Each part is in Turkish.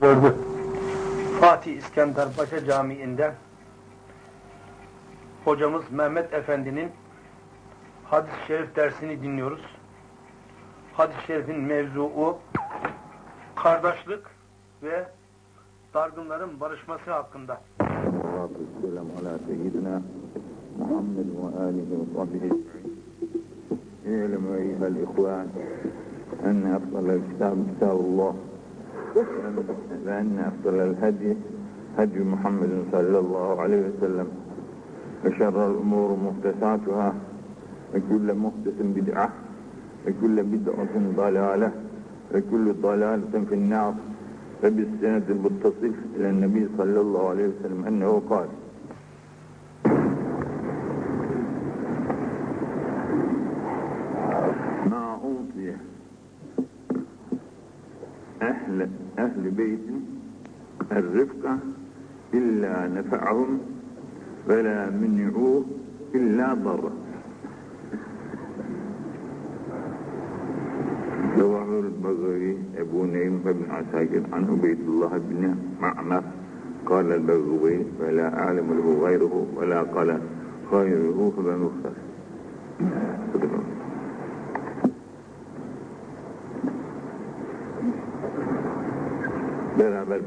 gördü. Fatih İskender Paşa Camii'nde hocamız Mehmet Efendi'nin hadis-i şerif dersini dinliyoruz. Hadis-i şerifin mevzuu kardeşlik ve dargınların barışması hakkında. والسلام على سيدنا محمد وآله وصحبه اعلموا أيها الإخوان أن أفضل الكتاب كتاب الله وأن أفضل الهدي هدي محمد صلى الله عليه وسلم. وشر الأمور محدثاتها وكل محدث بدعة وكل بدعة ضلالة وكل ضلالة في النار. فبالسند المتصل إلى النبي صلى الله عليه وسلم أنه قال ما أهل, أهل بيت الرفقة إلا نفعهم ولا منعوه إلا ضر. رواه البغوي أبو نعيم بن عساكر عن عبيد الله بن معمر. قال البغوي ولا أعلم له غيره ولا قال غيره هو مختصر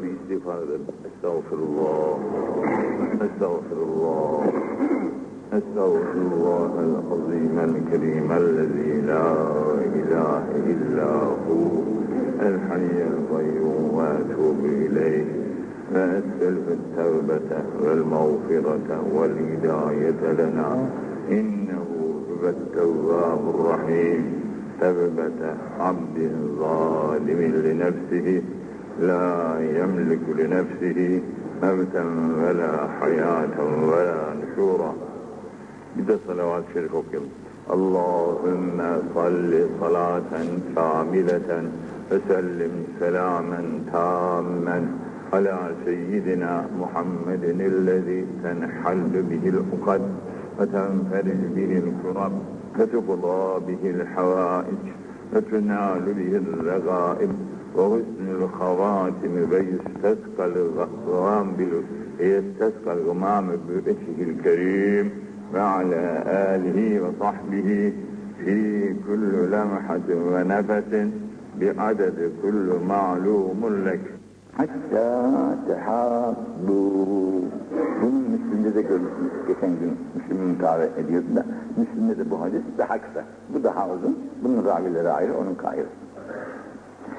بيديك على ذنبك أستغفر الله. أستغفر الله. أستغفر الله العظيم الكريم الذي لا إله إلا هو الحي القيوم وأتوب إليه. واسالف التوبة والمغفرة والهداية لنا. إنه هو التواب الرحيم. توبة عبد ظالم لنفسه. لا يملك لنفسه موتا ولا حياة ولا نشورا. بدأ صلوات شريف وكل. اللهم صل صلاة كاملة وسلم سلاما تاما على سيدنا محمد الذي تنحل به العقد وتنفرج به الكرب وتقضى به الحوائج وتنال به الرغائب. وحسن الخواتم ويستسقى الغمام يستسقى الغمام بوجهه الكريم وعلى آله وصحبه في كل لمحة ونفس بعدد كل معلوم لك حتى تحابوا bunun Müslüm'de de görmüşsünüz. Geçen gün Müslüm'ün kahve ediyordu da Müslüm'de de bu hadis daha kısa. Bu daha uzun. Bunun ravileri ayrı, onun ayrı.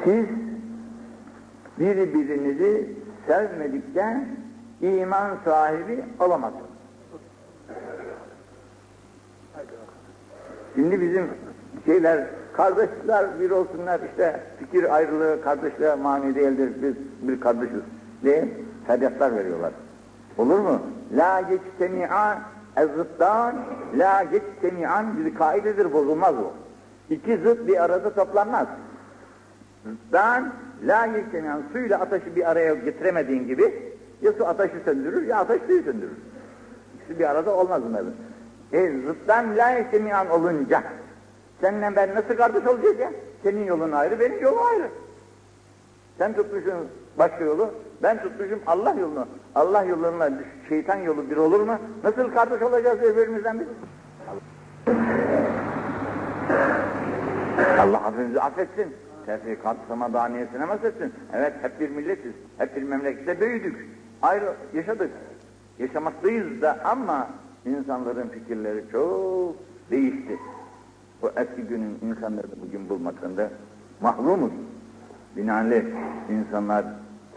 Siz birbirinizi sevmedikten iman sahibi olamazsınız. Şimdi bizim şeyler, kardeşler bir olsunlar işte fikir ayrılığı kardeşliğe mani değildir, biz bir kardeşiz diye feryatlar veriyorlar. Olur mu? La geçtemi'an ezzıttan, la geçtemi'an bir kaidedir, bozulmaz o. İki zıt bir arada toplanmaz. Zıttan, la geçtemi'an suyla ateşi bir araya getiremediğin gibi ya su ateşi söndürür ya ateş suyu söndürür. İkisi bir arada olmaz bunların. E zıttan la geçtemi'an olunca seninle ben nasıl kardeş olacağız ya? Senin yolun ayrı, benim yolum ayrı. Sen tutmuşsun başka yolu, ben tutmuşum Allah yolunu. Allah yolunla şeytan yolu bir olur mu? Nasıl kardeş olacağız birbirimizden biz? Allah hafifimizi affetsin. Tevfikat samadaniyesine mahsetsin. Evet hep bir milletiz. Hep bir memlekette büyüdük. Ayrı yaşadık. Yaşamaktayız da ama insanların fikirleri çok değişti. Bu eski günün insanları bugün bulmakında mahrumuz. Binaenaleyh insanlar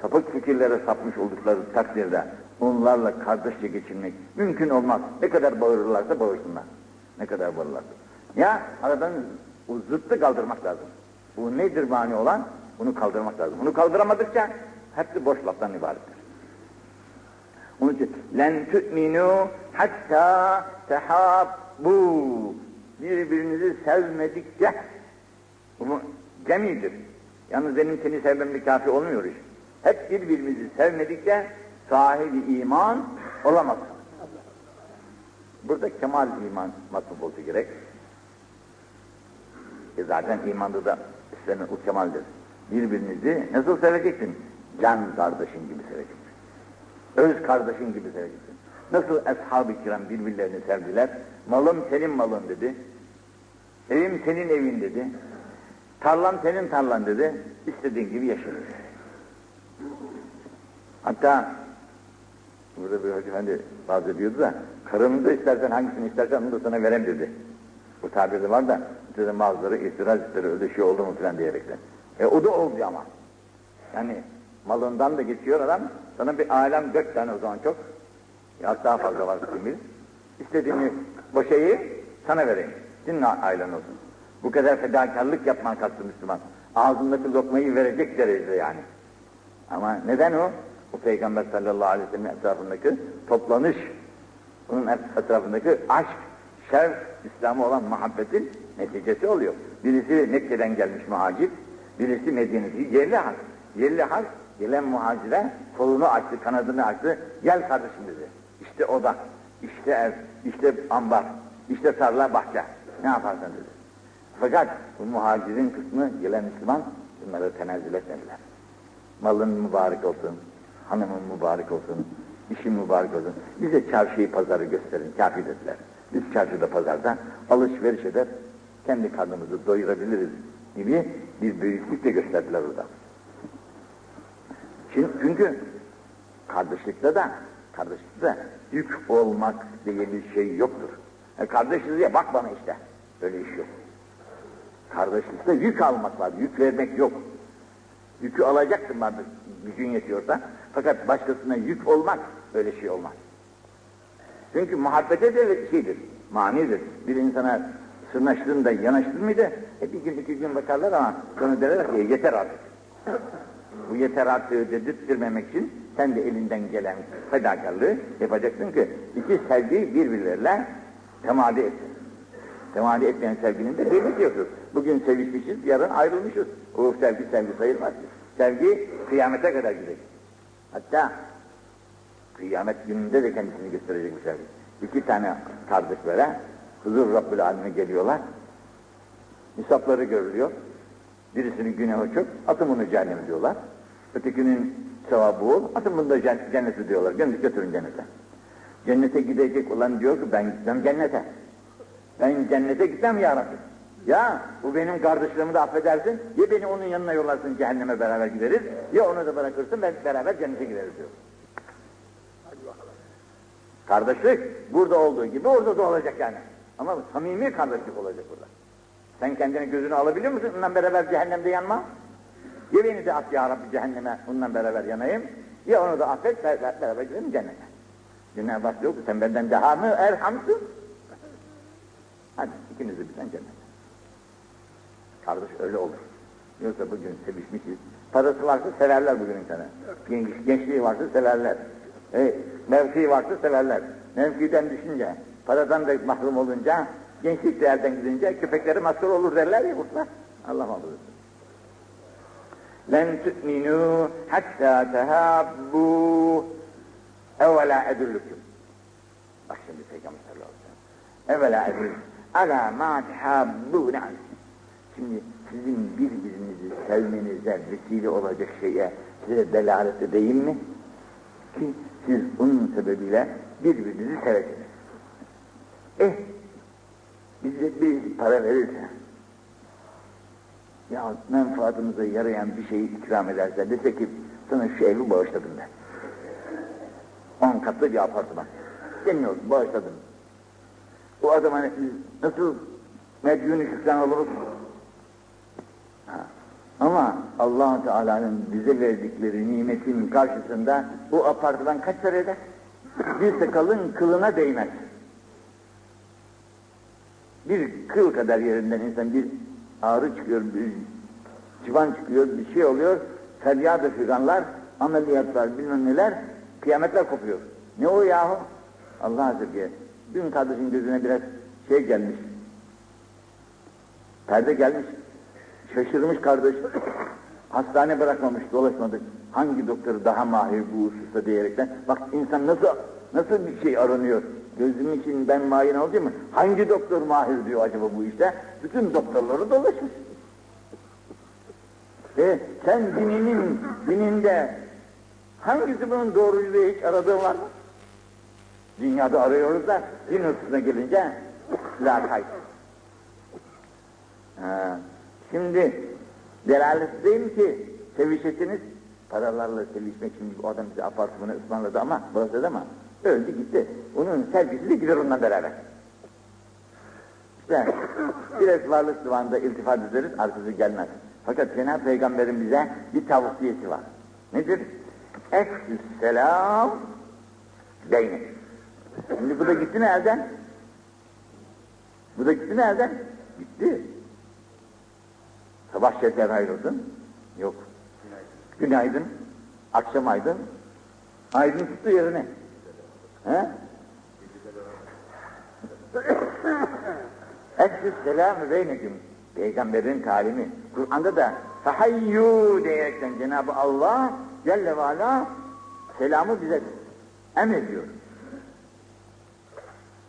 sapık fikirlere sapmış oldukları takdirde onlarla kardeşçe geçinmek mümkün olmaz. Ne kadar bağırırlarsa bağırsınlar. Ne kadar bağırırlarsa. Ya aradan o zıttı kaldırmak lazım. Bu nedir mani olan? Bunu kaldırmak lazım. Bunu kaldıramadıkça hepsi boş laftan ibarettir. Onun için len tu'minu hatta tehabbu birbirinizi sevmedikçe bu cemidir. Yalnız benim seni sevmemle kafi olmuyor iş. Hep birbirimizi sevmedikçe sahibi iman olamaz. Burada kemal iman matlup olsa gerek. E zaten imanda da istenen o kemaldir. Birbirinizi nasıl seveceksin? Can kardeşin gibi seveceksin. Öz kardeşin gibi seveceksin. Nasıl ashab-ı kiram birbirlerini sevdiler? Malım senin malın dedi. Evim senin evin dedi. Tarlam senin tarlan dedi. İstediğin gibi yaşa. Hatta burada bir hoca bazı ediyordu da karını da istersen hangisini istersen onu da sana verem dedi. Bu tabirde var da dedim bazıları itiraz ettiler öyle şey oldu mu falan diyerekten. E o da oldu ama. Yani malından da geçiyor adam. Sana bir alem dört tane o zaman çok. Ya daha fazla var kim bilir. İstediğini boşayı sana vereyim. Senin ailen olsun. Bu kadar fedakarlık yapman kalktı Müslüman. Ağzındaki lokmayı verecek derecede yani. Ama neden o? O Peygamber sallallahu aleyhi ve sellem etrafındaki toplanış, bunun etrafındaki aşk, şer, İslam'a olan muhabbetin neticesi oluyor. Birisi Mekke'den gelmiş muhacir, birisi Medine'si yerli halk. Yerli halk gelen muhacire kolunu açtı, kanadını açtı. Gel kardeşim dedi. İşte oda, işte ev, işte ambar, işte tarla, bahçe. Ne yaparsan dedi. Fakat bu muhacirin kısmı gelen Müslüman bunları tenezzül etmediler. Malın mübarek olsun, hanımın mübarek olsun, işin mübarek olsun. Bize çarşıyı, pazarı gösterin, kafi dediler. Biz çarşıda, pazarda alışveriş eder, kendi karnımızı doyurabiliriz gibi bir büyüklük de gösterdiler orada. Çünkü, çünkü kardeşlikte de, kardeşlikte de yük olmak diye bir şey yoktur. E kardeşiz ya bak bana işte. Öyle iş yok. Kardeşlikte yük almak var, yük vermek yok. Yükü alacaksın vardır gücün yetiyorsa. Fakat başkasına yük olmak öyle şey olmaz. Çünkü muhabbete de şeydir, manidir. Bir insana sırnaştığında, yanaştın mıydı, e bir gün iki gün bakarlar ama sonra derler ki yeter artık. Bu yeter artığı dedirttirmemek için sen de elinden gelen fedakarlığı yapacaksın ki iki sevgi birbirleriyle temadi etsin. Temadi etmeyen sevginin de kıymeti yoktur. Bugün sevişmişiz, yarın ayrılmışız. O sevgi sevgi sayılmaz. Sevgi kıyamete kadar gidecek. Hatta kıyamet gününde de kendisini gösterecek bir sevgi. İki tane kardeş böyle huzur Rabbül Alem'e geliyorlar. Nisapları görülüyor. Birisinin günahı çok, atın bunu cehennem diyorlar. Ötekinin sevabı ol, atın bunu da cennete diyorlar. Göndük götürün cennete. Cennete gidecek olan diyor ki ben gitmem cennete. Ben cennete gitmem ya Rabbi. Ya bu benim kardeşlerimi de affedersin. Ya beni onun yanına yollarsın cehenneme beraber gideriz. Ya onu da bırakırsın ben beraber cennete gideriz diyor. Kardeşlik burada olduğu gibi orada da olacak yani. Ama samimi kardeşlik olacak burada. Sen kendini gözünü alabiliyor musun? Ondan beraber cehennemde yanma. Ya de at ya Rabbi cehenneme ondan beraber yanayım. Ya onu da affet beraber gidelim cennete. Hak diyor ki sen benden daha mı erhamsın? Hadi ikiniz de birden cennete. Kardeş öyle olur. Yoksa bugün sevişmişiz. Parası varsa severler bugün insana. Genç, gençliği varsa severler. E, mevki varsa severler. Mevkiden düşünce, paradan da mahrum olunca, gençlik değerden gidince köpekleri maskul olur derler ya kurtlar. Allah mahrum لَنْ تُؤْمِنُوا حَتَّى تَهَابُّوا اَوَلَا اَدُلُّكُمْ Bak şimdi Peygamber sallallahu aleyhi ve sellem. اَوَلَا اَدُلُّكُمْ عَلَى مَا تَحَابُّونَ Şimdi sizin birbirinizi sevmenize vesile olacak şeye size delalet edeyim mi? Ki siz onun sebebiyle birbirinizi sevesiniz. Eh, bize bir para verirse, ya menfaatımıza yarayan bir şeyi ikram ederse, dese ki sana şu evi bağışladım ben. On katlı bir apartman. Olsun, bağışladım. O adama nasıl medyun şükran oluruz? Ha. Ama allah Teala'nın bize verdikleri nimetin karşısında bu apartman kaç para eder? Bir sakalın kılına değmez. Bir kıl kadar yerinden insan bir ağrı çıkıyor, bir civan çıkıyor, bir şey oluyor, feryat-ı figanlar, ameliyatlar, bilmem neler, kıyametler kopuyor. Ne o yahu? Allah Azze ve Dün kardeşin gözüne biraz şey gelmiş, perde gelmiş, şaşırmış kardeş, hastane bırakmamış, dolaşmadık. Hangi doktoru daha mahir bu hususta diyerekten, bak insan nasıl nasıl bir şey aranıyor, gözüm için ben mahir olacağım mı? Hangi doktor mahir diyor acaba bu işte? Bütün doktorları dolaşmış. E sen dininin, dininde Hangisi bunun doğruluğu hiç aradığın var mı? Dünyada arıyoruz da din hırsına gelince lakayt. Ha, şimdi delaleti değil ki sevişesiniz paralarla sevişmek için o adam bize apartmanı ısmarladı ama burası ama öldü gitti. Onun sevgisi de gider onunla beraber. İşte biraz varlık divanında iltifat ederiz arkası gelmez. Fakat Cenab-ı Peygamber'in bize bir tavsiyesi var. Nedir? Eksüs selam beyni. Şimdi bu da gitti nereden? Bu da gitti nereden? Gitti. Sabah şeker ayrıldın. Yok. Günaydın. Akşam aydın. Aydın tuttu yerine. He? Eksüs selamı beyneküm. Peygamberin talimi. Kur'an'da da fahayyu diyerekten Cenab-ı Allah Celle ve Ala selamı bize emrediyor.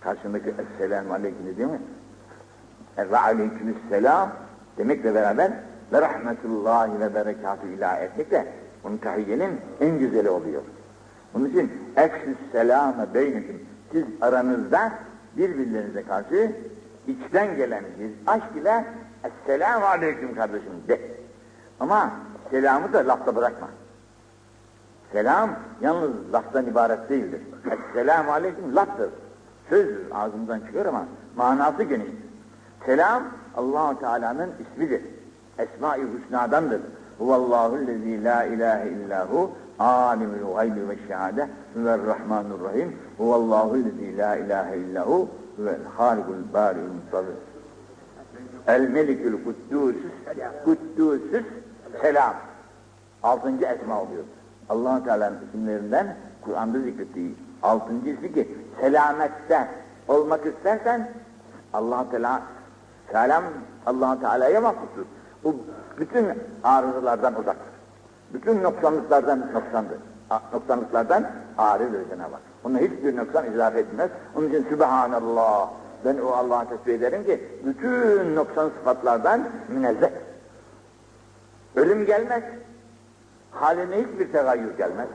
Karşındaki Esselamu Aleyküm değil mi? Ve Aleykümselam demekle beraber ve rahmetullahi ve berekatü ilah etmekle onun tahiyyenin en güzeli oluyor. Onun için eksüs selame beyneküm siz aranızda birbirlerinize karşı içten gelen bir aşk ile Esselamu Aleyküm kardeşim de. Ama selamı da lafta bırakma. Selam yalnız laftan ibaret değildir. Esselamu Aleyküm laftır. Sözdür ağzımdan çıkıyor ama manası geniştir. Selam Allahu Teala'nın ismidir. Esma-i Hüsna'dandır. Huvallahu lezî la ilahe illahu alimul gaybi ve şehade ve rahmanur Huvallahu lezî la ilahe illahu ve harikul bari'ul musavvir. El melikül kuddûsüs kuddûsüs selam. Altıncı esma oluyor. allah Teala'nın isimlerinden Kur'an'da zikrettiği altıncı ismi ki selamette olmak istersen allah Teala selam allah Teala'ya mahsustur. Bu bütün arızalardan uzaktır. Bütün noksanlıklardan noksandır. Noksanlıklardan arıdır Cenab-ı Hak. Ona hiçbir noksan izafe etmez. Onun için Sübhanallah. Ben o Allah'a tesbih ederim ki bütün noksan sıfatlardan münezzeh. Ölüm gelmez. Haline hiçbir tegayyür gelmez.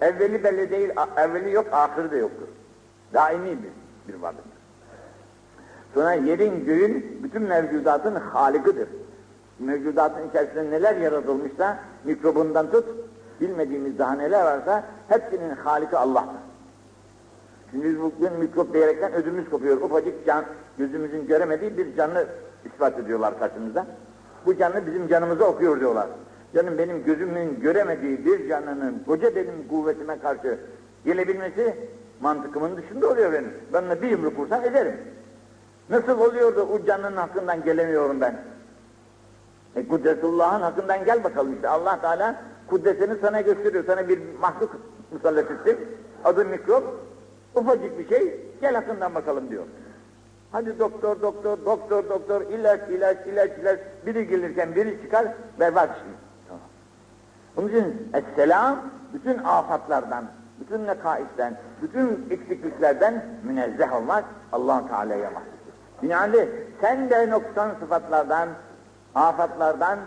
Evveli belli değil, evveli yok, ahırı da yoktur. Daimi bir, bir varlıktır. Sonra yerin, göğün, bütün mevcudatın halikıdır. Mevcudatın içerisinde neler yaratılmışsa, mikrobundan tut, bilmediğimiz daha neler varsa, hepsinin haliki Allah'tır. Şimdi biz bugün mikrop diyerekten ödümüz kopuyor. Ufacık can, gözümüzün göremediği bir canlı ispat ediyorlar karşımızda. Bu canlı bizim canımızı okuyor diyorlar. Canım benim gözümün göremediği bir canlının koca benim kuvvetime karşı gelebilmesi mantıkımın dışında oluyor benim. Ben ona bir yumruk vursam ederim. Nasıl oluyor da o canlının hakkından gelemiyorum ben? E kudretullah'ın hakkından gel bakalım işte. Allah Teala kudretini sana gösteriyor. Sana bir mahluk musallat ettim. Adı mikrop. Ufacık bir şey. Gel hakkından bakalım diyor. Hadi doktor, doktor, doktor, doktor, ilaç, ilaç, ilaç, ilaç. Biri gelirken biri çıkar, berbat şey. Tamam. Onun için Esselam bütün afatlardan, bütün nekaisten, bütün eksikliklerden münezzeh olmak allah Teala'ya mahsustur. Binaenli sen de noksan sıfatlardan, afatlardan,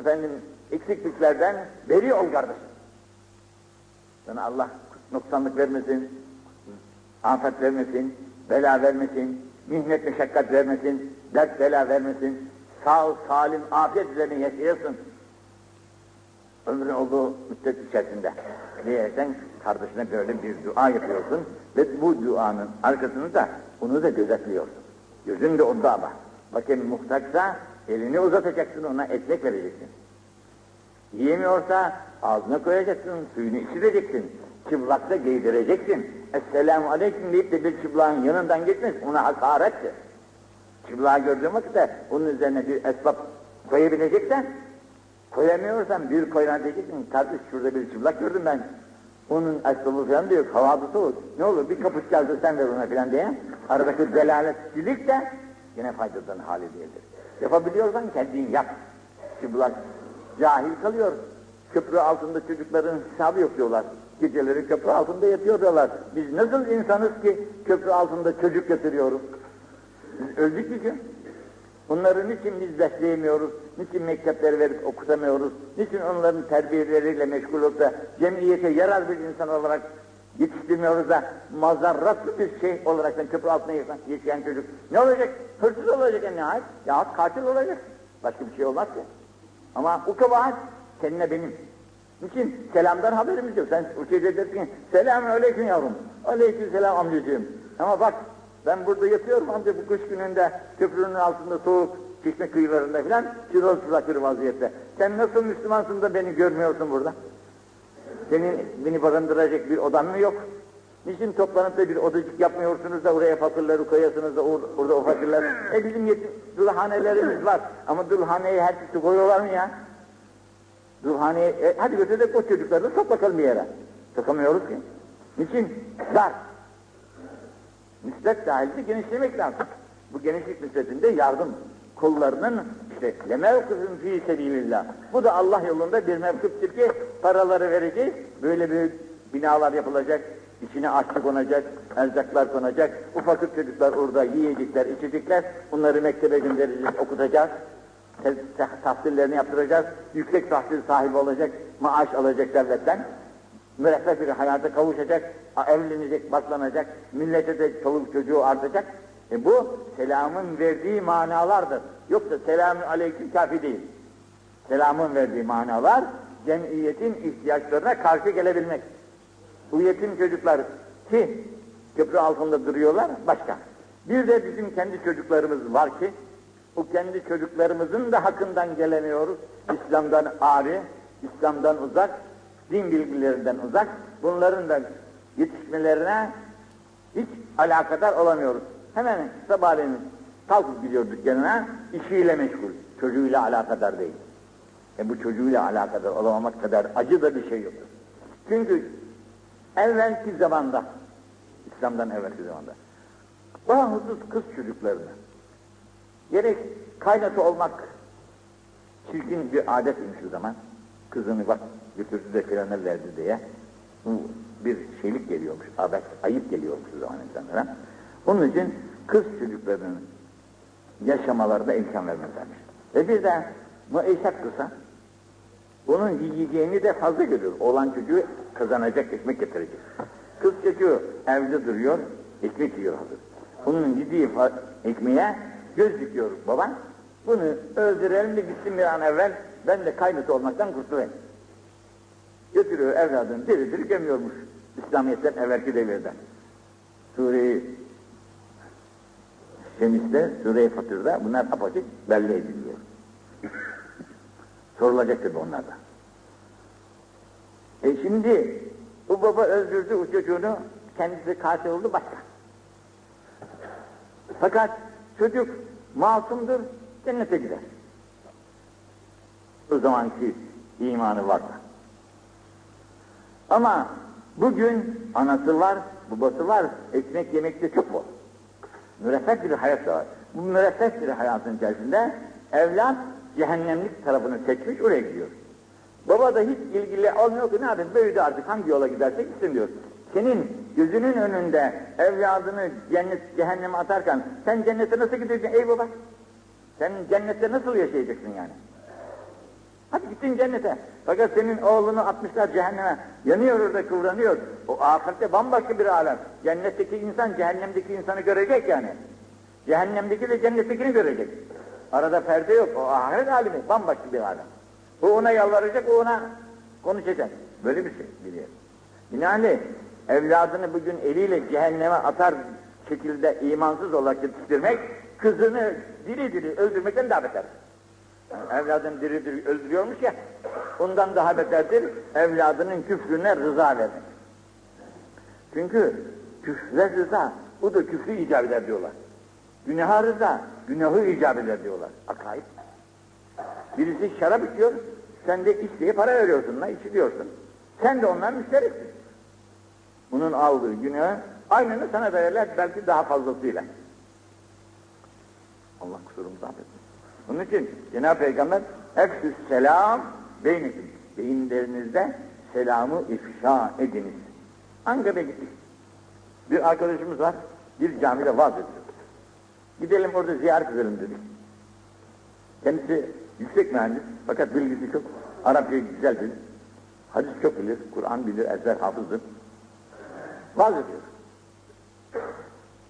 efendim eksikliklerden beri ol kardeşim. Sana Allah noksanlık vermesin, afet vermesin, bela vermesin, mihnet meşakkat vermesin, dert bela vermesin, sağ salim afiyet üzerine yaşayasın. Ömrün olduğu müddet içerisinde diyerekten kardeşine böyle bir dua yapıyorsun ve bu duanın arkasını da onu da gözetliyorsun. Gözün de onda ama. Bakın muhtaçsa elini uzatacaksın ona ekmek vereceksin. Yiyemiyorsa ağzına koyacaksın, suyunu içireceksin. Çıplakta giydireceksin. Esselamu aleyküm deyip de bir çıplağın yanından geçmez, ona hakarettir. Çıplağı gördüğün vakitte onun üzerine bir esbab koyabileceksen, koyamıyorsan bir koyana diyeceksin, kardeş şurada bir çıplak gördüm ben. Onun esbabı falan diyor, havada olur. Ne olur bir kapış geldi sen ver ona falan diye. Aradaki delaletçilik de yine faydadan hali değildir. Yapabiliyorsan kendin yap. Çıplak cahil kalıyor. Köprü altında çocukların hesabı yok diyorlar. Geceleri köprü altında yatıyor diyorlar. Biz nasıl insanız ki köprü altında çocuk götürüyoruz? Biz öldük bir gün. Onları niçin biz besleyemiyoruz, niçin mektepleri verip okutamıyoruz, niçin onların terbiyeleriyle meşgul olup da cemiyete yarar bir insan olarak yetiştirmiyoruz da mazarratlı bir şey olarak da köprü altında yaşayan, çocuk ne olacak? Hırsız olacak en nihayet yahut katil olacak. Başka bir şey olmaz ki. Ama o kabahat seninle benim. Niçin? Selamdan haberimiz yok. Sen o şeyde dersin ki, selamun aleyküm yavrum. Aleyküm selam amcacığım. Ama bak, ben burada yatıyorum amca bu kış gününde, köprünün altında soğuk, çeşme kıyılarında filan, çırılçıplak bir vaziyette. Sen nasıl Müslümansın da beni görmüyorsun burada? Senin beni barındıracak bir odan mı yok? Niçin toplanıp da bir odacık yapmıyorsunuz da oraya fakirleri koyasınız da or orada o fakirler? E bizim yetim dulhanelerimiz var ama dulhaneyi herkesi koyuyorlar mı ya? Dulhaneye, e, hadi götürdük o çocukları sok bakalım bir yere. Sokamıyoruz ki. Niçin? Dar. Nispet dahilinde genişlemek lazım. Bu genişlik nispetinde yardım kullarının işte lemevkıfın fi sebilillah. Bu da Allah yolunda bir mevkıftır ki paraları vereceğiz. Böyle büyük binalar yapılacak. içine aşçı konacak, erzaklar konacak. Ufak çocuklar orada yiyecekler, içecekler. Bunları mektebe göndereceğiz, okutacağız. Tahsillerini yaptıracağız. Yüksek tahsil sahibi olacak, maaş alacak devletten. Müreffeh bir hayata kavuşacak, evlenecek, baklanacak, millete de çoluk çocuğu artacak. E bu selamın verdiği manalardır. Yoksa selamün aleyküm kafi değil. Selamın verdiği manalar cemiyetin ihtiyaçlarına karşı gelebilmek. Bu yetim çocuklar ki köprü altında duruyorlar başka. Bir de bizim kendi çocuklarımız var ki bu kendi çocuklarımızın da hakkından gelemiyoruz. İslam'dan ari, İslam'dan uzak, din bilgilerinden uzak. Bunların da yetişmelerine hiç alakadar olamıyoruz. Hemen sabahleyin kalkıp gidiyor dükkanına, işiyle meşgul. Çocuğuyla alakadar değil. E bu çocuğuyla alakadar olamamak kadar acı da bir şey yoktur. Çünkü evvelki zamanda, İslam'dan evvelki zamanda, bahusuz kız çocuklarını, gerek kaynatı olmak çirkin bir adetmiş o zaman, kızını bak götürdü de filanı verdi diye, bu bir şeylik geliyormuş, abet, ayıp geliyormuş o zaman insanlara. Onun için kız çocuklarının yaşamalarına imkan vermezlermiş. Ve bir de mueşet kısa, onun yiyeceğini de fazla görüyor. Olan çocuğu kazanacak, ekmek getirecek. Kız çocuğu evde duruyor, ekmek yiyor hazır. Onun yediği ekmeğe göz dikiyor baban. Bunu öldürelim de gitsin bir an evvel, ben de kaynatı olmaktan kurtulayım. Götürüyor evladını diri diri gömüyormuş. İslamiyet'ten evvelki devirde. Suriye'yi Şemis'te, Sure-i Fatır'da bunlar apaçık belli ediliyor. Sorulacak tabi onlarda. E şimdi bu baba öldürdü o çocuğunu, kendisi katil oldu başka. Fakat çocuk masumdur, cennete gider. O zamanki imanı varsa. Ama bugün anası var, babası var, ekmek yemekte çok bol müreffeh bir hayat var. Bu müreffeh bir hayatın içerisinde evlat cehennemlik tarafını seçmiş oraya gidiyor. Baba da hiç ilgili olmuyor ki ne yapayım büyüdü artık hangi yola gidersek gitsin diyor. Senin gözünün önünde evladını cennet cehenneme atarken sen cennete nasıl gideceksin ey baba? Sen cennette nasıl yaşayacaksın yani? Hadi gittin cennete. Fakat senin oğlunu atmışlar cehenneme. Yanıyor orada kıvranıyor. O ahirette bambaşka bir alem. Cennetteki insan cehennemdeki insanı görecek yani. Cehennemdeki de cennettekini görecek. Arada perde yok. O ahiret alemi bambaşka bir alem. Bu ona yalvaracak, o ona konuşacak. Böyle bir şey biliyor. Binaenaleyh evladını bugün eliyle cehenneme atar şekilde imansız olarak yetiştirmek, kızını diri diri öldürmekten daha beter. Yani evladını diri diri öldürüyormuş ya, ondan daha beterdir evladının küfrüne rıza vermek. Çünkü küfre rıza, bu da küfrü icap eder diyorlar. Günaha rıza, günahı icap eder diyorlar. Akayip. Birisi şarap içiyor, sen de içtiği para veriyorsun, la içiliyorsun. Sen de ondan müşteriksin. Bunun aldığı günahı aynını sana verirler, belki daha fazlasıyla. Allah kusurumuzu affetsin. Bunun için Cenab-ı Peygamber efsüs selam beynikum. Beyinlerinizde selamı ifşa ediniz. Ankara'ya gittik. Bir arkadaşımız var, bir camide vaaz ediyor. Gidelim orada ziyaret edelim dedik. Kendisi yüksek mühendis fakat bilgisi çok. Arapçayı güzel bilir. Hadis çok bilir. Kur'an bilir. Ezber hafızdır. Vaaz ediyor.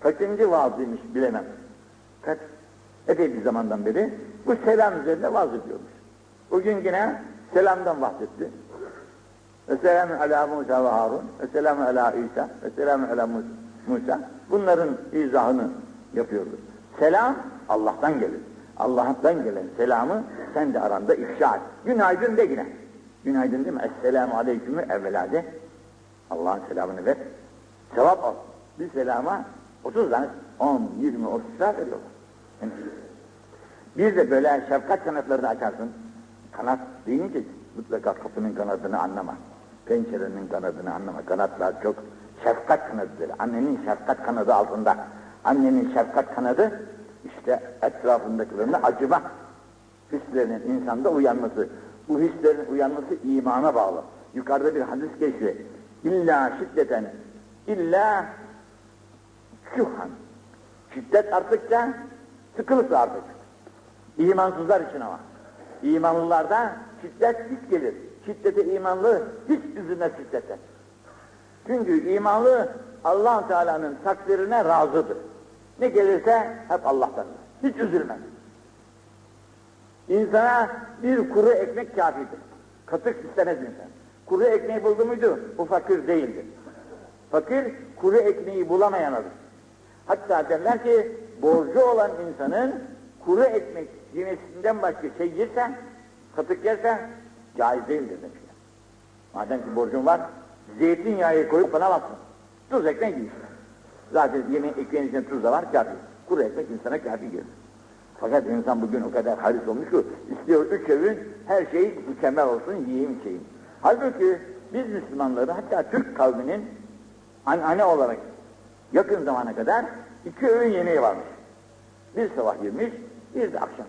Kaçıncı vaazıymış bilemem. Kaç? Epey bir zamandan beri bu selam üzerinde vaaz ediyormuş. Bugün yine selamdan bahsetti. Esselamu ala Musa ve Harun, Esselamu ala İsa, Esselamu ala Musa. Bunların izahını yapıyordu. Selam Allah'tan gelir. Allah'tan gelen selamı sen de aranda ifşa et. Günaydın de yine. Günaydın değil mi? Esselamu aleykümü evvela de. Allah'ın selamını ver. Sevap al. Bir selama 30 tane, 10, 20, 30 saat veriyorlar. Bir de böyle şefkat kanatlarını açarsın. Kanat deyince mutlaka kapının kanadını anlama. Pencerenin kanadını anlama. Kanatlar çok şefkat kanadıdır. Annenin şefkat kanadı altında. Annenin şefkat kanadı işte etrafındakilerine acıma hislerinin insanda uyanması. Bu hislerin uyanması imana bağlı. Yukarıda bir hadis geçti. İlla şiddeten, illa kühan. Şiddet arttıkça sıkılıkla artacak. İmansızlar için ama. İmanlılarda şiddet hiç gelir. Şiddete imanlı hiç üzülmez şiddete. Çünkü imanlı allah Teala'nın takdirine razıdır. Ne gelirse hep Allah'tan. Hiç üzülmez. İnsana bir kuru ekmek kafidir. Katık istemez insan. Kuru ekmeği buldu muydu? Bu fakir değildir. Fakir kuru ekmeği bulamayanıdır. Hatta derler ki borcu olan insanın kuru ekmek yemesinden başka şey yerse, katık yerse caiz değildir demişler. Madem ki borcun var, zeytinyağı koyup banamazsın. Tuz ekmek yiyorsun. Zaten yemeğin ekmeğin içinde tuz da var, kafi. Kuru ekmek insana kafi gelir. Fakat insan bugün o kadar haris olmuş ki, istiyor üç öğün, her şey mükemmel olsun, yiyeyim içeyim. Halbuki biz Müslümanları, hatta Türk kavminin anne olarak yakın zamana kadar iki öğün yemeği varmış. Bir sabah yemiş, bir de akşam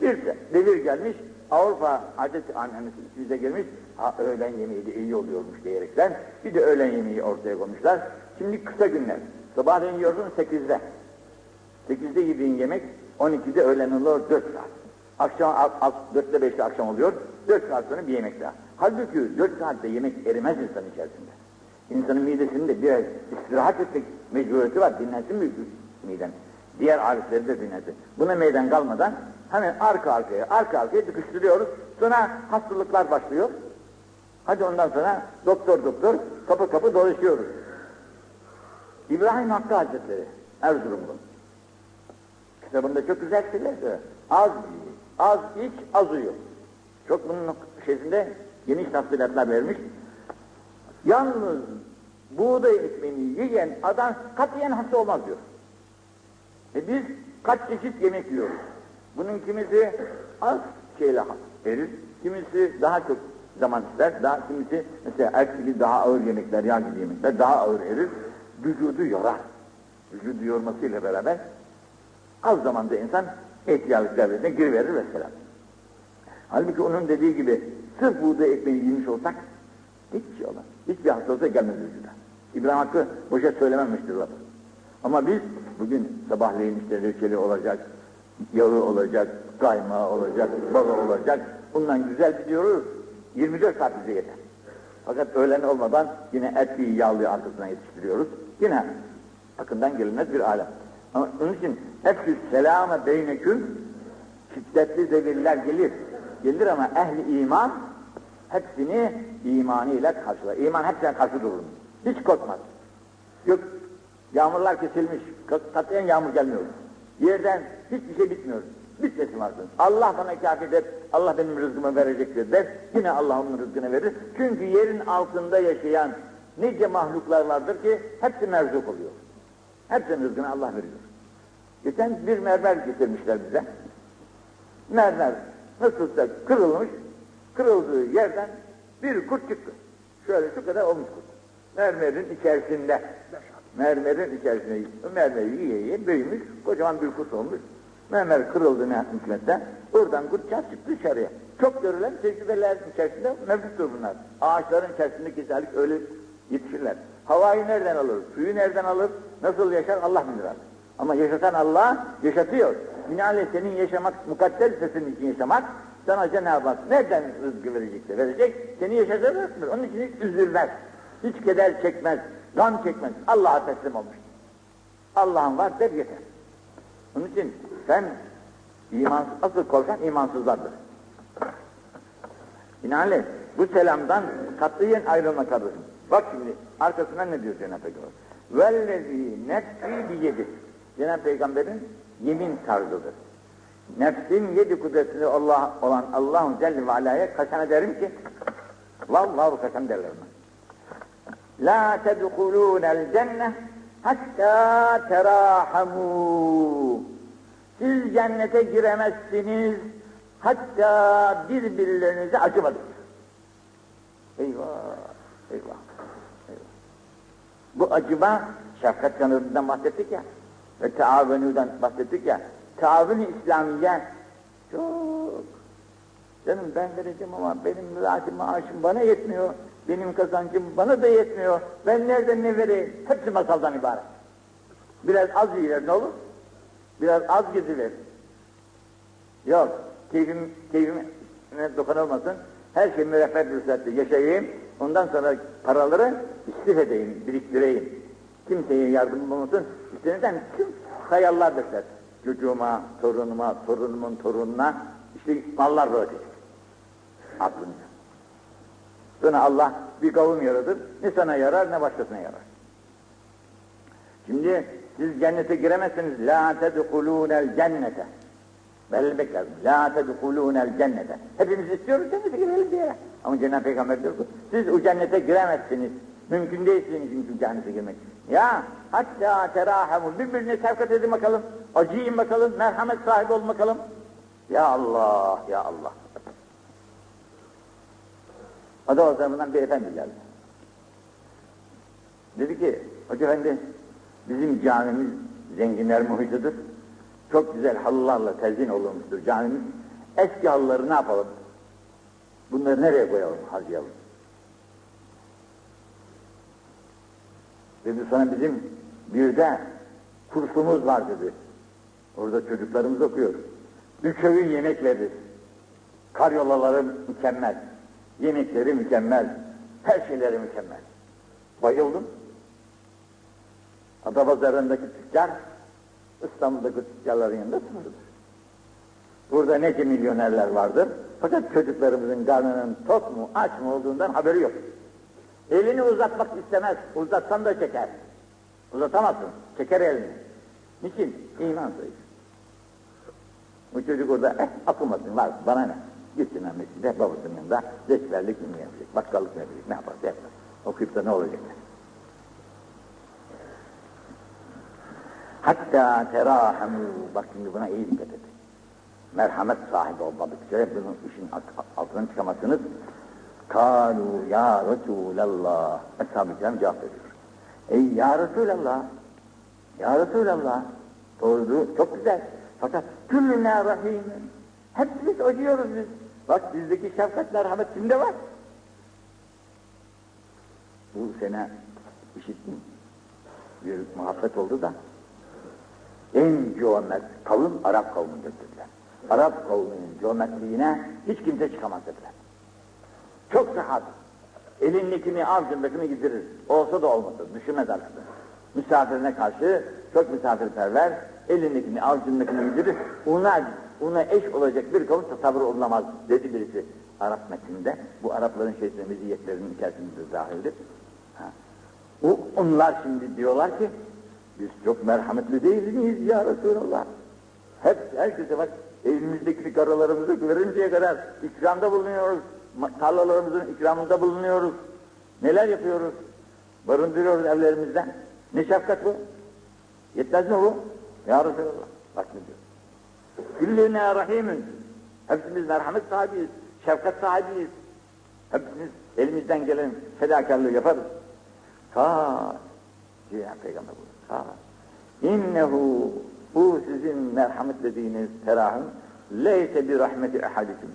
yemiş. Bir de devir gelmiş, Avrupa adet annemiz bize gelmiş, ha, öğlen yemeği de iyi oluyormuş diyerekten bir de öğlen yemeği ortaya koymuşlar. Şimdi kısa günler. Sabahleyin yiyorsun sekizde. Sekizde yediğin yemek 12'de öğlen oluyor dört saat. Akşam dörtte beşte akşam oluyor, dört saat sonra bir yemek daha. Halbuki dört saatte yemek erimez insan içerisinde. İnsanın midesinin de biraz istirahat etmek mecburiyeti var, dinlensin mi miden? Diğer arifleri de dinlensin. Buna meydan kalmadan hemen arka arkaya, arka arkaya sıkıştırıyoruz. Sonra hastalıklar başlıyor. Hadi ondan sonra doktor doktor kapı kapı dolaşıyoruz. İbrahim Hakkı Hazretleri Erzurumlu. Kitabında çok güzel şeyler söylüyor. Az az iç, az uyu. Çok bunun şeysinde geniş tafsilatlar vermiş. Yalnız buğday ekmeğini yiyen adam katiyen hasta olmaz diyor. E biz kaç çeşit yemek yiyoruz. Bunun kimisi az şeyle verir, kimisi daha çok zaman ister, daha kimisi mesela erkekli daha ağır yemekler, yağ gibi yemekler daha ağır erir, vücudu yorar. Vücudu yormasıyla beraber az zamanda insan ihtiyarlık devletine giriverir mesela. Halbuki onun dediği gibi sırf buğday ekmeği yemiş olsak hiç şey olmaz. Hiçbir hastalığa gelmez vücuda. İbrahim Hakkı boşa söylememiştir lafı. Ama biz bugün sabahleyin işte reçeli olacak, yağı olacak, kaymağı olacak, balı olacak. Bundan güzel gidiyoruz. 24 saat bize yeter. Fakat öğlen olmadan yine etli yağlı arkasına yetiştiriyoruz. Yine akından gelinmez bir alem. Ama onun için hepsi selame beyneküm şiddetli devirler gelir. Gelir ama ehli iman hepsini imanıyla karşılar. İman hepsine karşı durur. Hiç korkmaz. Yok yağmurlar kesilmiş. Katiyen yağmur gelmiyor. Yerden hiçbir şey bitmiyor. Bitmesin varsın. Allah bana kafidir, Allah benim rızkımı verecektir der. Yine Allah onun rızkını verir. Çünkü yerin altında yaşayan nice mahluklar vardır ki hepsi merzuk oluyor. Hepsinin rızkını Allah veriyor. Geçen bir mermer getirmişler bize. Mermer nasılsa kırılmış, kırıldığı yerden bir kurt çıktı. Şöyle şu kadar olmuş kurt. Mermerin içerisinde. Mermerin içerisinde. Mermeri yiye yiye büyümüş, kocaman bir kurt olmuş. Mermer kırıldı ne hikmette. Oradan kurt çıktı dışarıya. Çok görülen tecrübeler içerisinde mevcuttur bunlar. Ağaçların içerisinde güzellik öyle yetişirler. Havayı nereden alır? Suyu nereden alır? Nasıl yaşar? Allah bilir artık. Ama yaşatan Allah yaşatıyor. binaenaleyh senin yaşamak, mukadder senin için yaşamak, sana Cenab-ı Hak nereden rızkı verecekse verecek, seni yaşatacaktır. Onun için hiç üzülmez, hiç keder çekmez, gam çekmez. Allah'a teslim olmuş. Allah'ın var der yeter. Onun için sen iman, asıl korkan imansızlardır. Binaenaleyh bu selamdan katiyen ayrılma kardeşim. Bak şimdi arkasına ne diyor Cenab-ı Peygamber? Vellezî nefsî biyedi. Cenab-ı Peygamber'in yemin tarzıdır. Nefsim yedi kudretli Allah olan Allahu Celle ve Ala'ya kasem ederim ki vallahi kasem derler ona. La tedhulûnel cenne hatta terahamû. Siz cennete giremezsiniz hatta birbirlerinize acımadınız. Eyvah, eyvah, eyvah. Bu acıma şefkat sınırından bahsettik ya ve teavenüden bahsettik ya. Taavün-i İslamiye çok. Canım ben vereceğim ama benim zaten maaşım bana yetmiyor. Benim kazancım bana da yetmiyor. Ben nereden ne vereyim? Hepsi masaldan ibaret. Biraz az yiyiver ne olur? Biraz az geziver. Yok, keyfim, keyfime dokunulmasın. Her şey müreffeh bir saatte yaşayayım. Ondan sonra paraları istif edeyim, biriktireyim. Kimseye yardım bulmasın. İşte neden? Tüm hayallar besler. Çocuğuma, torunuma, torunumun torununa işte mallar bırakacak. Aklınca. Sonra Allah bir kavim yaratır. Ne sana yarar ne başkasına yarar. Şimdi siz cennete giremezsiniz. La tedhulûnel cennete. Belirlemek lazım. La tedhulûnel cennete. Hepimiz istiyoruz cennete girelim diye. Ama Cenab-ı Peygamber diyor ki siz o cennete giremezsiniz. Mümkün değil sizin için cennete girmek. Ya hatta terahamu birbirine şefkat edin bakalım. Acıyın bakalım. Merhamet sahibi olun bakalım. Ya Allah, ya Allah. Ada o zamandan bir efendi geldi. Dedi ki, Hoca Efendi, bizim camimiz zenginler muhitidir. Çok güzel halılarla tezyin olunmuştur camimiz. Eski halıları ne yapalım? Bunları nereye koyalım, harcayalım? Dedi sonra bizim bir de kursumuz var dedi. Orada çocuklarımız okuyor. Üç öğün yemek. Karyolaları mükemmel. Yemekleri mükemmel. Her şeyleri mükemmel. Bayıldım. Adapazarı'ndaki tüccar İstanbul'daki tüccarların yanında sınırdır. Burada nece milyonerler vardır. Fakat çocuklarımızın karnının tok mu, aç mı olduğundan haberi yok. Elini uzatmak istemez. Uzatsan da çeker. Uzatamazsın. Çeker elini. Niçin? İman sayısı. Bu çocuk orada eh akılmasın var bana ne? Gitsin memlekinde babasının yanında reçberlik mi yapacak, bakkallık mı yapacak, ne yaparsa yapar. Okuyup da ne olacak? Hatta terahamu, bak şimdi buna iyi dikkat edin. Merhamet sahibi olmadıkça bunun işin altından çıkamazsınız. Kalu ya Resulallah. Ashab-ı kiram cevap veriyor. Ey ya Resulallah. Ya Resulallah. Doğru, çok güzel. Fakat küllüne rahimin. Hepimiz acıyoruz biz. Bak bizdeki şefkat merhamet kimde var? Bu sene işittim. Bir muhabbet oldu da en cömert kavim Arap kavmidir dediler. Arap kavminin cömertliğine hiç kimse çıkamaz dediler. Çok rahat. Elindekini avcındakini gidirir. Olsa da olmasa düşünmez artık. Misafirine karşı çok misafirperver, elindekini avcındakini gidirir. Ona, ona eş olacak bir kavim tasavvur olunamaz dedi birisi Arap metninde. Bu Arapların şeysine meziyetlerinin içerisinde dahildir. Ha. O, onlar şimdi diyorlar ki biz çok merhametli değil miyiz ya Resulallah? Hep herkese bak elimizdeki karalarımızı verinceye kadar ikramda bulunuyoruz. Tarlalarımızın ikramında bulunuyoruz. Neler yapıyoruz? Barındırıyoruz evlerimizden. Ne şefkat bu? Yetmez mi bu? Ya Resulallah. Bak ne diyor. Küllüne rahimin. Hepimiz merhamet sahibiyiz. Şefkat sahibiyiz. Hepimiz elimizden gelen fedakarlığı yaparız. Ta diyor Peygamber bu. Ta. İnnehu bu sizin merhamet dediğiniz terahüm leyse bir rahmeti ahadikum.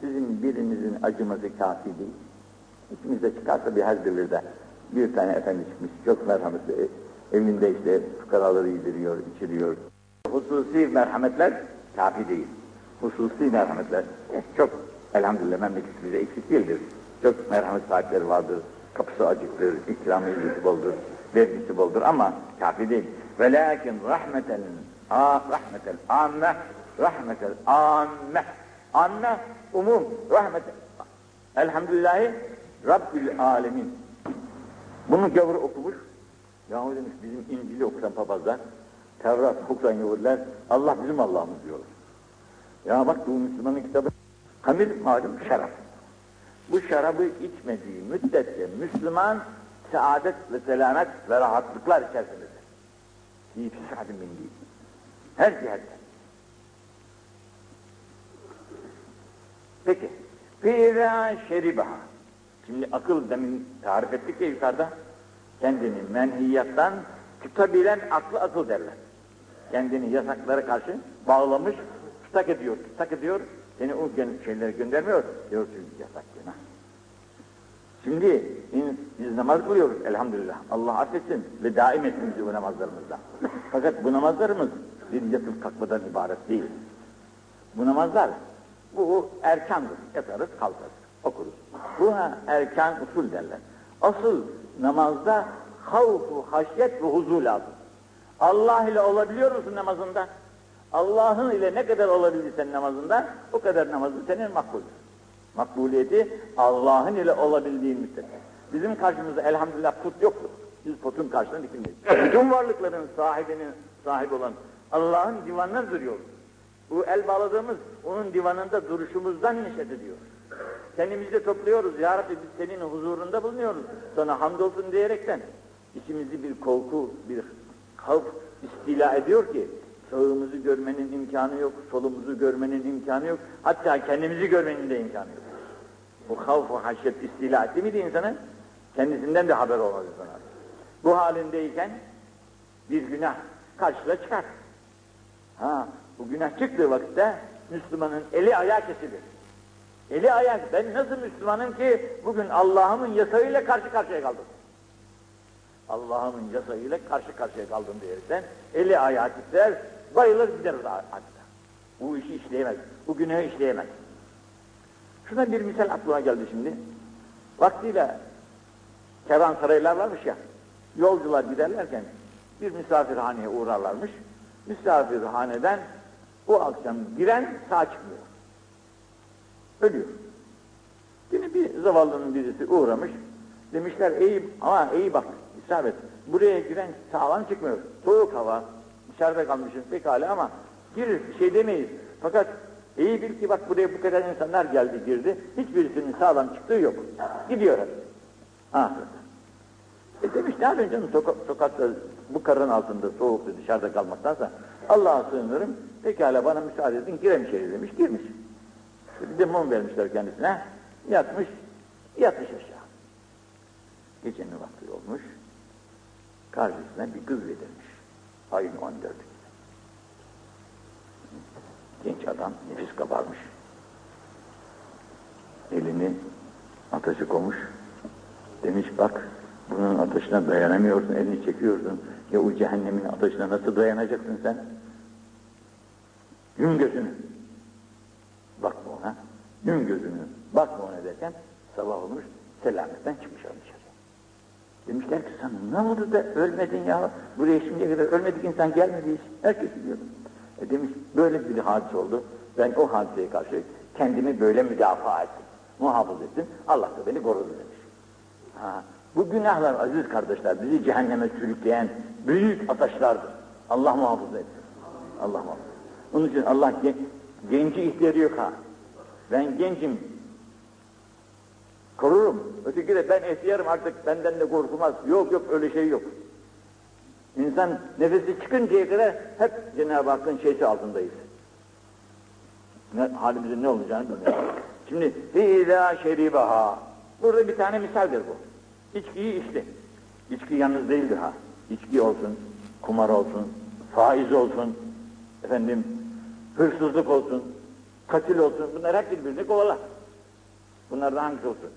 Sizin birinizin acıması kafi değil. İçimizde çıkarsa bir hazbirlerde bir tane efendi çıkmış, çok merhametli, evinde işte fukaraları yediriyor, içiriyor. hususi merhametler kafi değil. Hususi merhametler eh, çok elhamdülillah memleket bize eksik değildir. Çok merhamet sahipleri vardır. Kapısı acıktır, ikramı boldur, vergisi boldur ama kafi değil. Ve lakin rahmeten, a, rahmetel amme, rahmetel amme, amme, umum, rahmetel. Elhamdülillahi Rabbil alemin. Bunu gavur okumuş. Yahu demiş bizim İncil'i okusan papazlar, Tevrat okusan Yahudiler, Allah bizim Allah'ımız diyorlar. Ya bak bu Müslümanın kitabı, hamil malum şarap. Bu şarabı içmediği müddetçe Müslüman saadet ve selamet ve rahatlıklar içerisindedir. Fi fisadın min değil. Her cihetten. Peki. Fîzâ şeribaha. Şimdi akıl demin tarif ettik ya yukarıda. Kendini menhiyattan tutabilen aklı akıl derler. Kendini yasaklara karşı bağlamış, tutak ediyor, tutak ediyor. Seni o şeyleri göndermiyor. Diyor ki yasak günah. Şimdi biz namaz kılıyoruz elhamdülillah. Allah affetsin ve daim etsin bizi bu namazlarımızda. Fakat bu namazlarımız bir yatıp kalkmadan ibaret değil. Bu namazlar, bu erkandır. Yatarız, kalkarız, okuruz. Buna erkan usul derler. Asıl namazda havfu, haşyet ve huzur lazım. Allah ile olabiliyor musun namazında? Allah'ın ile ne kadar olabilirsen namazında, o kadar namazın senin makbuldür. Makbuliyeti Allah'ın ile olabildiği müddetçe. Bizim karşımızda elhamdülillah put yoktur. Biz putun karşısına dikilmeyiz. Bütün varlıkların sahibinin sahibi olan Allah'ın divanına duruyoruz. Bu el bağladığımız onun divanında duruşumuzdan neşet ediyor. Kendimizi topluyoruz. Ya Rabbi biz senin huzurunda bulunuyoruz. Sana hamdolsun diyerekten içimizi bir korku, bir havf istila ediyor ki sağımızı görmenin imkanı yok, solumuzu görmenin imkanı yok. Hatta kendimizi görmenin de imkanı yok. Bu havf-ı haşyet istila etti miydi insanın? Kendisinden de haber olmaz insana. Bu halindeyken bir günah karşıla çıkar. Ha, bu günah çıktığı vakitte Müslümanın eli ayağı kesilir. Eli ayak, ben nasıl Müslümanım ki bugün Allah'ımın yasağıyla karşı karşıya kaldım. Allah'ımın yasağıyla karşı karşıya kaldım diyerekten eli ayağı titrer, bayılır gider hatta. Bu işi işleyemez, bu günahı işleyemez. Şuna bir misal aklıma geldi şimdi. Vaktiyle kervansaraylar varmış ya, yolcular giderlerken bir misafirhaneye uğrarlarmış. Misafirhaneden o akşam giren sağ çıkmıyor. Ölüyor. Yine bir zavallının birisi uğramış. Demişler iyi ama iyi bak isabet. Buraya giren sağlam çıkmıyor. Soğuk hava. Dışarıda kalmışız pekala ama girir şey demeyiz. Fakat iyi bil ki bak buraya bu kadar insanlar geldi girdi. Hiçbirisinin sağlam çıktığı yok. Gidiyor hep. Ahirete. E demiş ne yapayım canım soka sokakta bu karın altında soğukta dışarıda kalmaktansa Allah'a sığınırım. Pekala bana müsaade edin girem içeri demiş. Girmiş. Mum vermişler kendisine. Yatmış, yatmış aşağı. Gecenin vakti olmuş. Karşısına bir kız verilmiş. Ayın 14'ü. Genç adam, nefis kabarmış. Elini ateşe koymuş. Demiş bak, bunun ateşine dayanamıyorsun, elini çekiyorsun. Ya o cehennemin ateşine nasıl dayanacaksın sen? Yum gözünü. Bakma ona. Yum gözünü. Bakma ona derken sabah olmuş, selametten çıkmış dışarı. Demişler ki sana ne oldu da ölmedin ya? Buraya şimdiye kadar ölmedik insan gelmedi hiç. Herkes biliyordu. E demiş böyle bir hadise oldu. Ben o hadiseye karşı kendimi böyle müdafaa ettim. Muhafız ettim. Allah da beni korudu demiş. Ha, bu günahlar aziz kardeşler bizi cehenneme sürükleyen büyük ataşlardır. Allah muhafaza etsin. Allah muhafaza. Onun için Allah gen genci ihtiyarı yok ha. Ben gencim. Korurum. Öteki de ben ihtiyarım artık benden de korkulmaz. Yok yok öyle şey yok. İnsan nefesi çıkıncaya kadar hep Cenab-ı Hakk'ın şeysi altındayız. Ne, halimizin ne olacağını bilmiyoruz. Şimdi fîzâ şeribaha. Burada bir tane misaldir bu. İçkiyi içti. İçki yalnız değildir ha. İçki olsun, kumar olsun, faiz olsun, efendim hırsızlık olsun, katil olsun. Bunlar hep birbirini kovalar. Bunlardan hangisi olsun?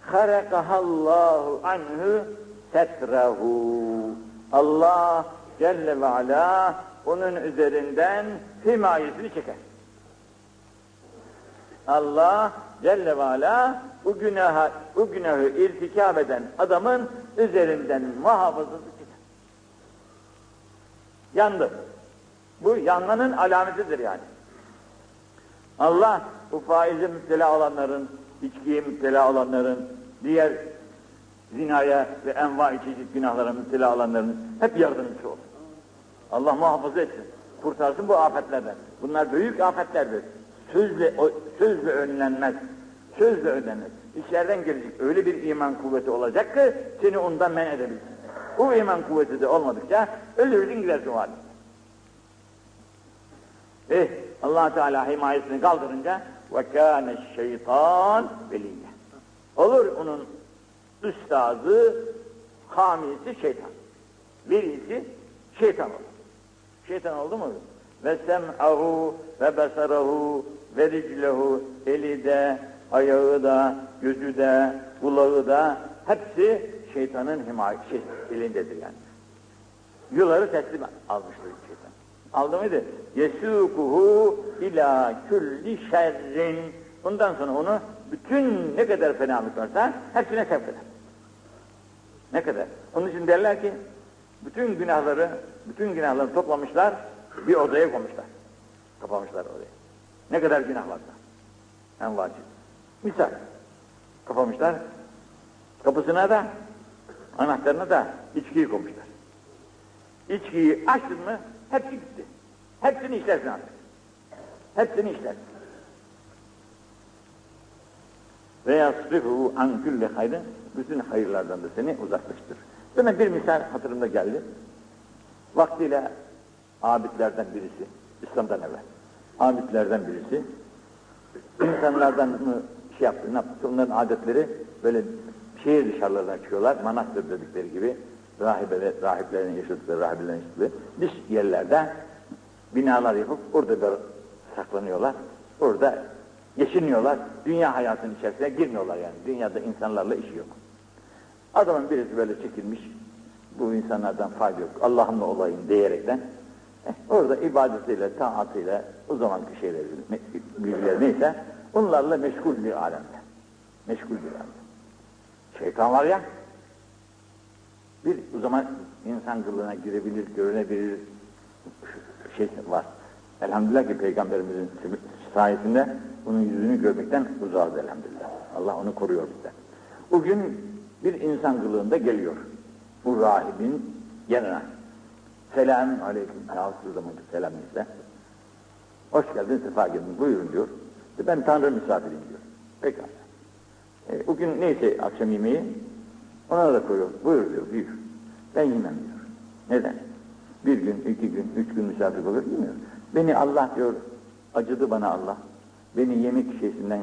Harakahallahu anhu setrehu. Allah Celle ve Ala onun üzerinden himayesini çeker. Allah Celle ve Ala bu günaha, bu günahı irtikab eden adamın üzerinden muhafazası çeker. Yandı. Bu yanmanın alametidir yani. Allah bu faize müptela olanların, içkiye müptela olanların, diğer zinaya ve enva çeşit günahlara müptela olanların hep yardımcısı olur. Allah muhafaza etsin, kurtarsın bu afetlerden. Bunlar büyük afetlerdir. Sözle, sözle önlenmez, sözle önlenmez. İçeriden gelecek öyle bir iman kuvveti olacak ki seni ondan men edebilsin. Bu iman kuvveti de olmadıkça ölürsün gidersin o halde. Eh, allah Teala himayesini kaldırınca kâne şeytan veliyye. Olur onun üstazı, hamisi şeytan. Velisi şeytan olur. Şeytan oldu mu? Ve sem'ahu ve besarahu ve riclehu eli de, ayağı da, gözü de, kulağı da hepsi şeytanın himayesi şey, elindedir yani. Yuları teslim almıştır. Aldı mıydı? Yesukuhu ila külli şerrin. Bundan sonra onu bütün ne kadar fenalık varsa hepsine sevk eder. Ne kadar? Onun için derler ki bütün günahları, bütün günahları toplamışlar, bir odaya koymuşlar. Kapamışlar oraya. Ne kadar günah varsa. En vacip. Misal. Kapamışlar. Kapısına da, anahtarına da içkiyi koymuşlar. İçkiyi açtın mı hepsi gitti. Hepsini işlersin artık. Hepsini işlersin. Ve yasrifu an külli hayrın bütün hayırlardan da seni uzaklaştırır. Bana bir misal hatırımda geldi. Vaktiyle abidlerden birisi, İslam'dan evvel, abidlerden birisi, insanlardan mı şey yaptı, ne yaptı, onların adetleri böyle şehir dışarılarına çıkıyorlar, manastır dedikleri gibi, rahibeler, rahiplerin yaşadıkları, rahibelerin yaşadıkları dış yerlerde binalar yapıp orada da saklanıyorlar, orada geçiniyorlar, dünya hayatının içerisine girmiyorlar yani, dünyada insanlarla işi yok. Adamın birisi böyle çekilmiş, bu insanlardan fayda yok, Allah'ımla olayım diyerekten, eh, orada ibadetiyle, taatıyla, o zamanki şeyleri, bilgileri neyse, onlarla meşgul bir alemde. Meşgul bir alemde. Şeytan var ya, bir o zaman insan kılığına girebilir, görünebilir şey var. Elhamdülillah ki Peygamberimizin sayesinde onun yüzünü görmekten uzağız elhamdülillah. Allah onu koruyor bizden. O gün bir insan kılığında geliyor. Bu rahibin yanına. Selamun aleyküm. Rahatsız zamanki selam size. Hoş geldin, sefa geldin. Buyurun diyor. Ben Tanrı misafiriyim diyor. Pekala. E, bugün neyse akşam yemeği ona da koyuyor. Buyur diyor, buyur. Ben yemem diyor. Neden? Bir gün, iki gün, üç gün misafir olur yemiyor. Beni Allah diyor, acıdı bana Allah. Beni yemek şeysinden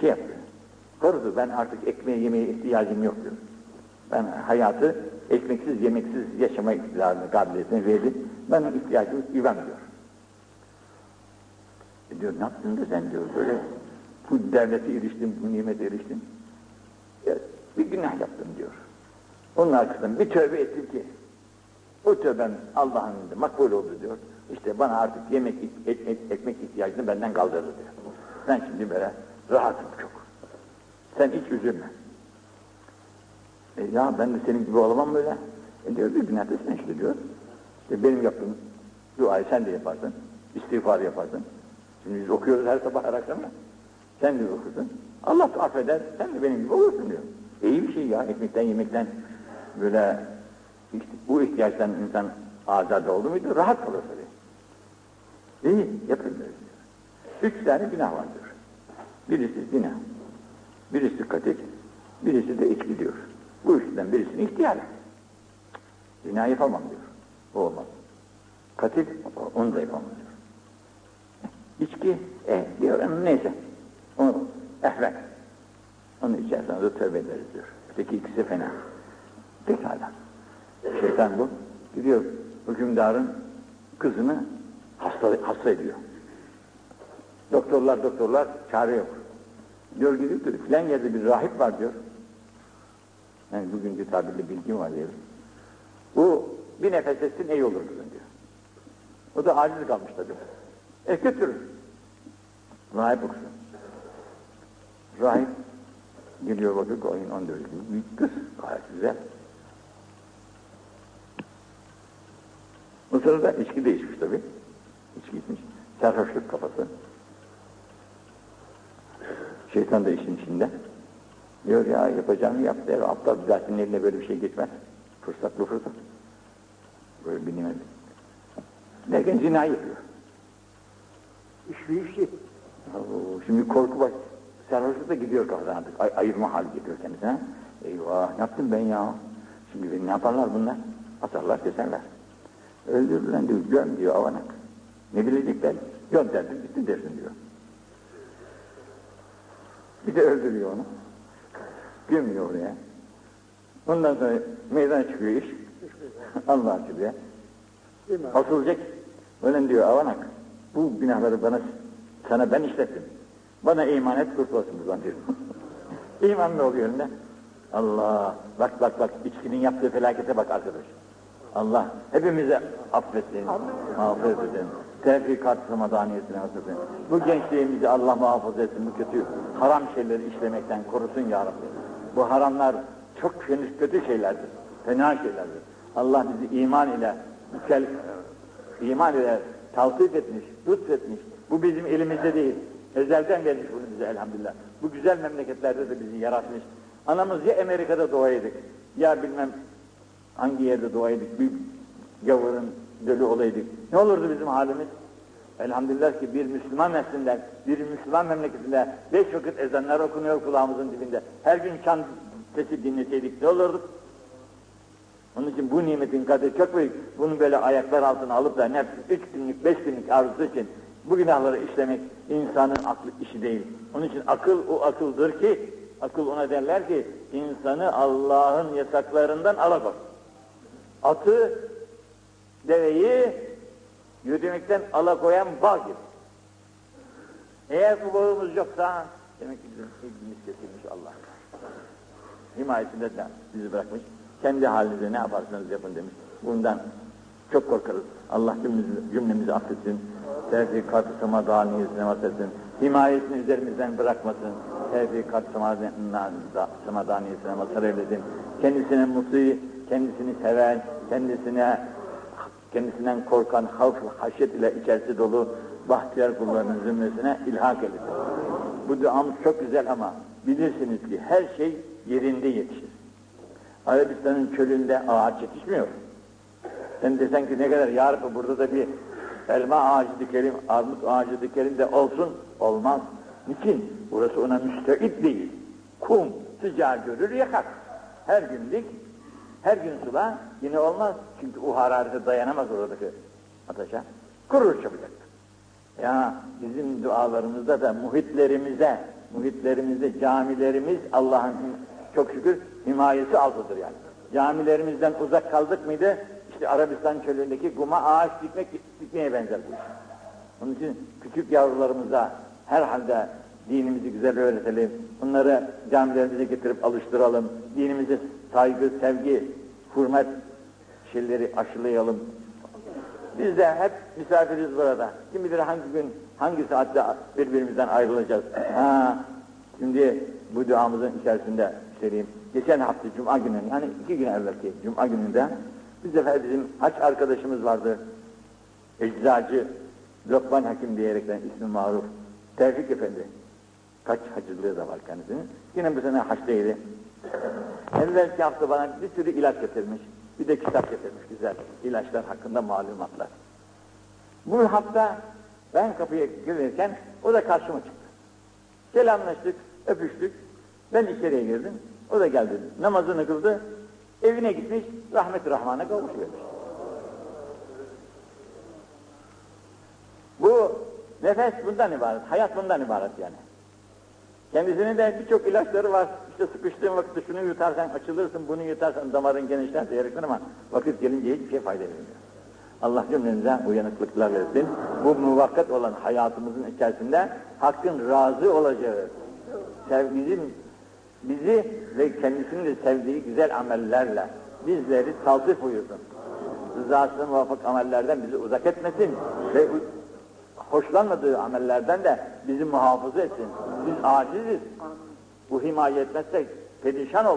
şey yaptı. Korudu. Ben artık ekmeğe yemeye ihtiyacım yok diyor. Ben hayatı ekmeksiz, yemeksiz yaşama iktidarını, kabiliyetini verdi. Ben ihtiyacım güven diyor. E diyor, ne yaptın da sen diyor, böyle bu devlete eriştin, bu nimete eriştin. Ya, bir günah yaptım diyor. Onun arkasından bir tövbe ettim ki, o tövbem Allah'ın önünde makbul oldu diyor. İşte bana artık yemek, ekmek, ekmek ihtiyacını benden kaldırdı diyor. Ben şimdi böyle rahatım çok. Sen hiç üzülme. E ya ben de senin gibi olamam böyle. E diyor bir günah da sen işte diyor. İşte benim yaptığım duayı sen de yaparsın. İstiğfar yaparsın. Şimdi biz okuyoruz her sabah her akşam. Sen de okursun. Allah affeder. Sen de benim gibi olursun diyor. İyi bir şey ya. Ekmekten yemekten böyle işte bu ihtiyaçtan insan azade oldu muydu? Rahat kalır tabii. İyi yapın. Üç tane günah var diyor. Birisi zina. Birisi katil. Birisi de içki diyor. Bu üçten birisini ihtiyar. Zina yapamam diyor. O olmaz. Katil, onu da yapamam diyor. İçki, e diyor, neyse. Onu ehven. Onun içerisinde de tövbe ederiz diyor. Öteki ikisi fena. Pekala. Şeytan bu. Gidiyor hükümdarın kızını hasta, hasta ediyor. Doktorlar doktorlar çare yok. Diyor gidip diyor filan yerde bir rahip var diyor. Yani bugünkü tabirle bilgim var diyor. Bu bir nefes etsin iyi olur diyor. O da aciz kalmış tabii. E götürün. Rahip okusun. Rahip geliyor bakıyor ayın 14 gibi büyük kız. Gayet güzel. O sırada içki değişmiş tabii. İçki içmiş. Sarhoşluk kafası. Şeytan da işin içinde. Diyor ya yapacağını yap der. Aptal zaten eline böyle bir şey geçmez. Fırsat bu fırsat. Böyle bir nimet. Derken zina yapıyor. İşli işli. Oo, şimdi korku baş. Sarhoşluk da gidiyor kafadan artık. Ay, ayırma hali geliyor kendisine. Eyvah ne yaptım ben ya? Şimdi beni ne yaparlar bunlar? Atarlar keserler. Öldürülen diyor göm diyor avanak. Ne bilecekler? Göm dersin gitti dersin diyor. Bir de öldürüyor onu. Gömüyor oraya. Ondan sonra meydan çıkıyor iş. Allah çıkıyor. Asılacak. Öyle diyor avanak. Bu günahları bana sana ben işlettim. Bana iman et kurtulasın buradan diyor. İman ne oluyor önünde? Allah bak bak bak içkinin yaptığı felakete bak arkadaş. Allah hepimize affetsin, affetsin. Tevfikat samadaniyetine affetsin. Bu gençliğimizi Allah muhafaza etsin bu kötü haram şeyleri işlemekten korusun ya Rabbi. Bu haramlar çok kötü, kötü şeylerdir, fena şeylerdir. Allah bizi iman ile, iman ile tavsif etmiş, lütfetmiş. Bu bizim elimizde değil. Ezelden vermiş bunu bize elhamdülillah. Bu güzel memleketlerde de bizi yaratmış. Anamız ya Amerika'da doğaydık, ya bilmem hangi yerde doğaydık, bir gavurun dölü olaydık. Ne olurdu bizim halimiz? Elhamdülillah ki bir Müslüman neslinden, bir Müslüman memleketinde beş vakit ezanlar okunuyor kulağımızın dibinde. Her gün çan sesi dinleseydik ne olurduk? Onun için bu nimetin kadri çok büyük. Bunu böyle ayaklar altına alıp da ne üç günlük, beş günlük arzusu için bu günahları işlemek insanın aklı işi değil. Onun için akıl o akıldır ki, akıl ona derler ki insanı Allah'ın yasaklarından alakar. Atı, deveyi yürümekten alakoyan bağ gibi. Eğer bu bağımız yoksa demek ki bizim ilgimiz kesilmiş Allah. Himayesinde de bizi bırakmış. Kendi halinize ne yaparsanız yapın demiş. Bundan çok korkarız. Allah cümlemizi, cümlemizi affetsin. Tevfikat-ı samadaniyesine vasfetsin. Himayesini üzerimizden bırakmasın. Tevfikat-ı samadaniyesine mazhar eylesin. Kendisine mutlu, kendisini seven, kendisine kendisinden korkan havf haşyet ile içerisi dolu bahtiyar kullarının zümresine ilhak eylesin. Bu duamız çok güzel ama bilirsiniz ki her şey yerinde yetişir. Arabistan'ın çölünde ağaç yetişmiyor. Sen desen ki ne kadar yarın burada da bir elma ağacı dikelim, armut ağacı dikelim de olsun, olmaz. Niçin? Burası ona müstehit değil. Kum, sıcağı görür yakar. Her gün dik, her gün sula yine olmaz. Çünkü o hararete dayanamaz oradaki ateşe. Kurur çabucak. Ya bizim dualarımızda da muhitlerimize, muhitlerimizde camilerimiz Allah'ın çok şükür himayesi altıdır yani. Camilerimizden uzak kaldık mıydı işte Arabistan çölündeki guma ağaç dikmek dikmeye benzer bu iş. Onun için küçük yavrularımıza herhalde dinimizi güzel öğretelim. Bunları camilerimize getirip alıştıralım. Dinimize saygı, sevgi, hürmet şeyleri aşılayalım. Biz de hep misafiriz burada. Kim bilir hangi gün, hangi saatte birbirimizden ayrılacağız. Ha, şimdi bu duamızın içerisinde söyleyeyim. Geçen hafta Cuma günü, yani iki gün evvelki Cuma gününde bir sefer bizim haç arkadaşımız vardı. Eczacı Lokman Hakim diyerekten ismi maruf. Tevfik Efendi. Kaç hacılığı da var kendisinin. Yine bu sene haçtaydı. Evvelki hafta bana bir sürü ilaç getirmiş. Bir de kitap getirmiş güzel. ilaçlar hakkında malumatlar. Bu hafta ben kapıya girerken o da karşıma çıktı. Selamlaştık, öpüştük. Ben içeriye girdim. O da geldi. Namazını kıldı. Evine gitmiş, rahmet-i rahmana kavuşuyormuş. Bu nefes bundan ibaret, hayat bundan ibaret yani. Kendisinin de birçok ilaçları var. İşte sıkıştığın vakitte şunu yutarsan açılırsın, bunu yutarsan damarın genişler diyerekten ama vakit gelince hiçbir şey fayda vermiyor. Allah cümlemize uyanıklıklar versin. Bu muvakkat olan hayatımızın içerisinde Hakk'ın razı olacağı, sevginin bizi ve kendisini de sevdiği güzel amellerle bizleri taltif buyursun. rızasına muvafık amellerden bizi uzak etmesin ve hoşlanmadığı amellerden de bizi muhafaza etsin. Biz aciziz. Bu himaye etmezsek perişan olur.